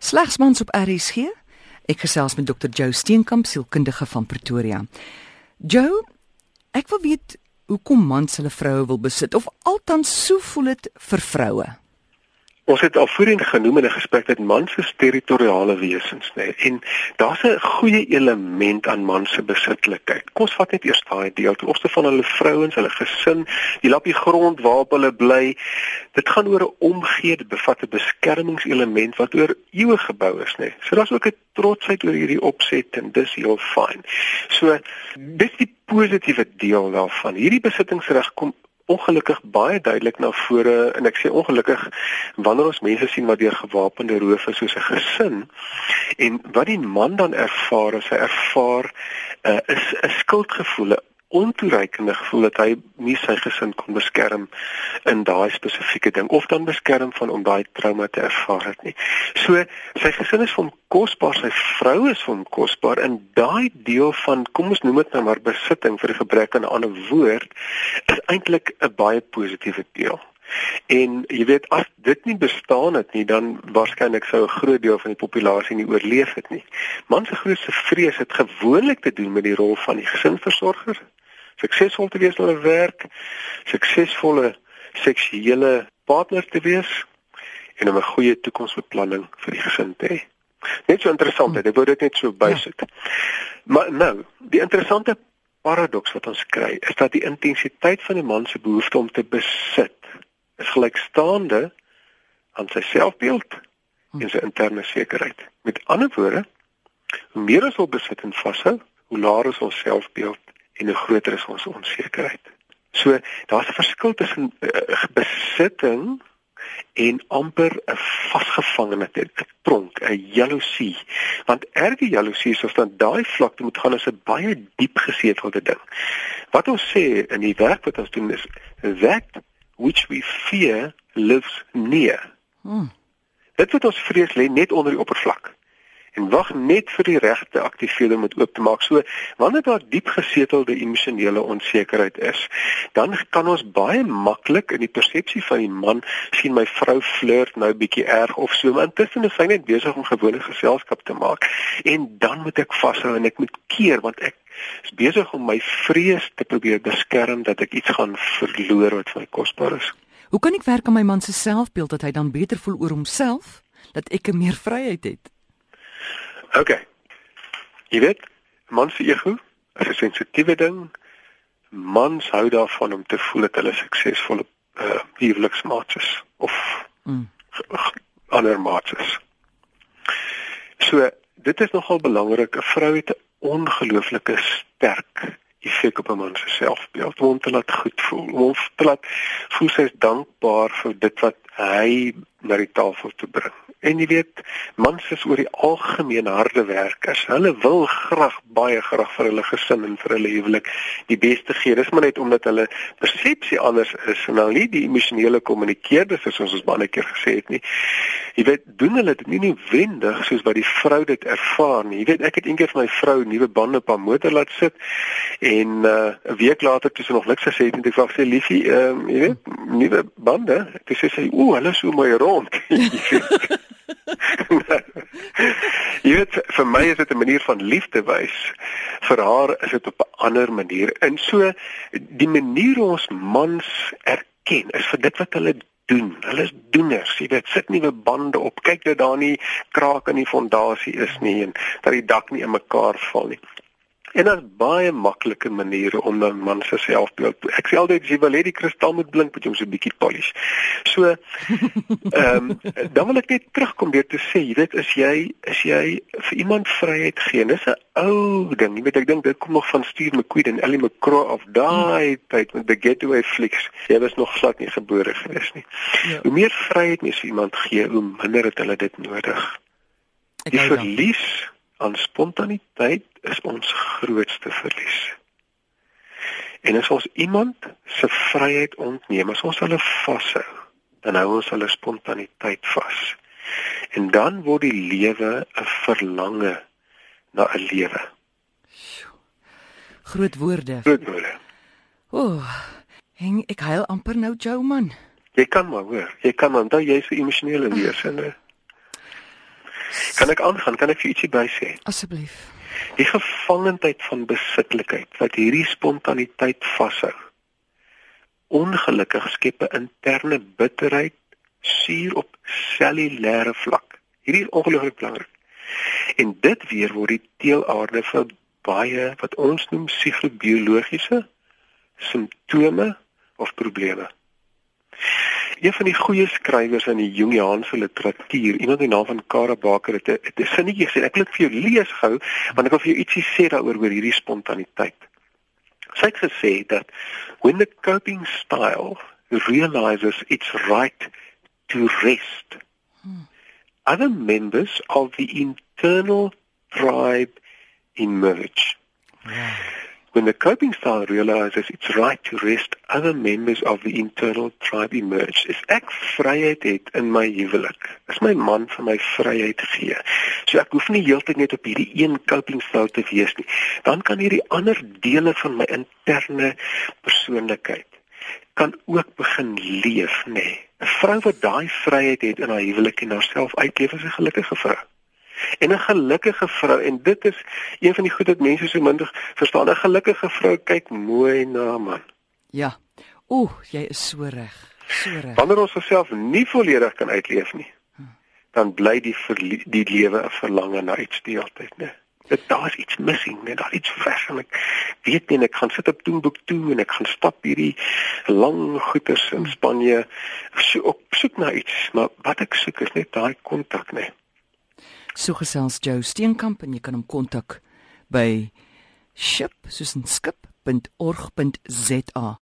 Slegs mans op RSG. Ek gesels met Dr. Joe Steenkamp, sielkundige van Pretoria. Joe, ek wil weet hoekom mans hulle vroue wil besit of althans so voel dit vir vroue. Ons het al voorheen genoem in 'n gesprek dat mans is territoriale wesens, nê. Nee, en daar's 'n goeie element aan mans se besitlikheid. Kom ons vat net eers daai deel. Ten opsigte van hulle vrouens, hulle gesin, die lappie grond waarop hulle bly. Dit gaan oor 'n omgee, dit bevat 'n beskermingselement wat oor eeue gebou is, nê. Nee. So daar's ook 'n trotsheid oor hierdie opset en dis heel fyn. So dis die positiewe deel daarvan. Hierdie besittingsreg kom ongelukkig baie duidelik na vore en ek sê ongelukkig wanneer ons mense sien wat deur gewapende rowers soos 'n gesin en wat die man dan ervaar hy ervaar uh, is 'n skuldgevoel ontoereikende gevoel dat hy nie sy gesin kon beskerm in daai spesifieke ding of dan beskerm van om daai trauma te ervaar het nie. So sy gesin is van kosbaar, sy vrou is van kosbaar en daai deel van kom ons noem dit nou maar besitting vir die gebrek aan 'n ander woord is eintlik 'n baie positiewe deel. En jy weet as dit nie bestaan het nie, dan waarskynlik sou 'n groot deel van die populasie nie oorleef het nie. Man se grootste vrees het gewoonlik te doen met die rol van die gesinsversorger, suksesvol te wees in hulle werk, suksesvolle seksuele partner te wees en 'n goeie toekomsbeplanning vir die gesin te hê. Net so interessant, ek wou dit net so bysit. Ja. Maar nou, die interessante paradoks wat ons kry, is dat die intensiteit van 'n man se behoefte om te besit is gelykstaande aan sy selfbeeld en sy interne sekerheid. Met ander woorde, hoe meer ons wil besit en vashou, hoe laer is ons selfbeeld en hoe groter is ons onsekerheid. So daar's 'n verskil tussen uh, besitting en amper 'n vasgevangenheid, 'n tronk, 'n jaloesie. Want erge jaloesie is of dan daai vlakte moet gaan as 'n baie diep gesetelde ding. Wat ons sê in die werk wat ons doen is that which we fear lives near. Hmm. Dit wat ons vrees lê net onder die oppervlak en wag net vir die regte aktiveerder om dit oop te maak. So wanneer daar diep gesetelde emosionele onsekerheid is, dan kan ons baie maklik in die persepsie van die man sien my vrou flirt nou bietjie erg of so, maar intussen is sy net besig om gewone geselskap te maak. En dan moet ek vashou en ek moet keer want ek is besig om my vrees te probeer beskerm dat ek iets gaan verloor wat vir my kosbaar is. Hoe kan ek werk aan my man se selfbeeld dat hy dan beter voel oor homself, dat ek meer vryheid het? OK. Jy weet, mans se ego is 'n sensitiewe ding. Mans hou daarvan om te voel dat hulle suksesvolle uh huweliksmaats is of mm. ander maats is. So, dit is nogal belangrik. 'n Vrou het 'n ongelooflike sterk effek op 'n man se selfbeeld om te laat goed voel, om te laat voel sy is dankbaar vir dit wat hy na die tafel toe bring. En jy weet, mans is oor die algemeen harde werkers. Hulle wil graag baie graag vir hulle gesin en vir hulle huwelik die beste gee. Dis maar net omdat hulle persepsie anders is en nou nie die emosionele kommunikeerders is soos ons baie keer gesê het nie. Jy weet, doen hulle dit nie noodwendig soos wat die vrou dit ervaar nie. Jy weet, ek het eendag vir my vrou nuwe bande op haar motor laat sit en uh, 'n week later toe sy nog niks gesê het en ek vra sy liefie, ehm um, jy weet, nuwe bande. Ek sê sy, "O, hulle is so mooi rond." jy weet vir my is dit 'n manier van liefde wys. Vir haar is dit op 'n ander manier. En so die manier hoe ons mans erken is vir dit wat hulle doen. Hulle is doeners. Jy weet, sit nuwe bande op. Kyk dat daar nie kraak in die fondasie is nie en dat die dak nie in mekaar val nie. En daar's baie maklike maniere om 'n man se selfbeeld. Ek sê altyd jy wil hê die kristal moet blink, moet jy hom so 'n bietjie polish. So ehm um, dan wil ek net terugkom weer te sê, jy weet as jy as jy vir iemand vryheid gee, dis 'n ou ding. Jy weet ek dink dit kom nog van Steve McQueen en Ellie McCraw of daai tyd met the getaway flicks. Jy was nog glad nie gebore gewees nie. Ja. Hoe meer vryheid mens vir iemand gee, hoe minder het hulle dit nodig. Ek die verlies dan aan spontaniteit is ons grootste verlies. En as ons iemand se vryheid ontneem, as ons hulle vashou, dan hou ons hulle spontaniteit vas. En dan word die lewe 'n verlange na 'n lewe. Groot woorde. Groot woorde. Ooh, hang ek huil amper nou, Joe man. Jy kan maar hoor. Jy kan onthou jy's 'n emosionele wees en Kan ek aangaan? Kan ek vir ietsie by sê? Asseblief. Die gevangenheid van besitlikheid wat hierdie spontaniteit vashou. Ongelukkig skep 'n interne bitterheid suur op cellulêre vlak. Hierdie is ongelooflik belangrik. En dit weer word die teelaarde vir baie wat ons noem psigobiologiese simptome of probleme. Een van die goeie skrywers in die Jungiaanse literatuur, iemand met die naam van Kara Baker het 'n sinnetjie gesê. Ek wil dit vir jou lees gou, want ek wil vir jou ietsie sê daaroor oor hierdie spontaniteit. Sy het gesê dat when the coping style realizes it's right to rest, hmm. other members of the internal tribe emerge. Yeah. When the coping style realizes it's right to rest, other members of the internal tribe emerge. As ek vryheid het in my huwelik, as my man vir my vryheid gee, so ek hoef nie heeltyd net op hierdie een coping style te wees nie, dan kan hierdie ander dele van my interne persoonlikheid kan ook begin leef, nê. Nee. 'n Vrou wat daai vryheid het in haar huwelik en haarself uitleef, is 'n gelukkige vrou en 'n gelukkige vrou en dit is een van die goed wat mense so min verstaan. 'n gelukkige vrou kyk mooi na man. Ja. Ooh jy is so reg so reg. Wanneer ons osself nie volledig kan uitleef nie dan bly die die lewe 'n verlange na iets die altyd nê dit daar's iets missing net daar iets weg en ek weet nie ek gaan sit op Toonboek toe en ek gaan stap hierdie lang goeters in Spanje so op soek na iets. Maar wat ek soek is net daai kontak net So gesels Joe Steenkamp en jy kan hom kontak by ship soos 'n skip.org.za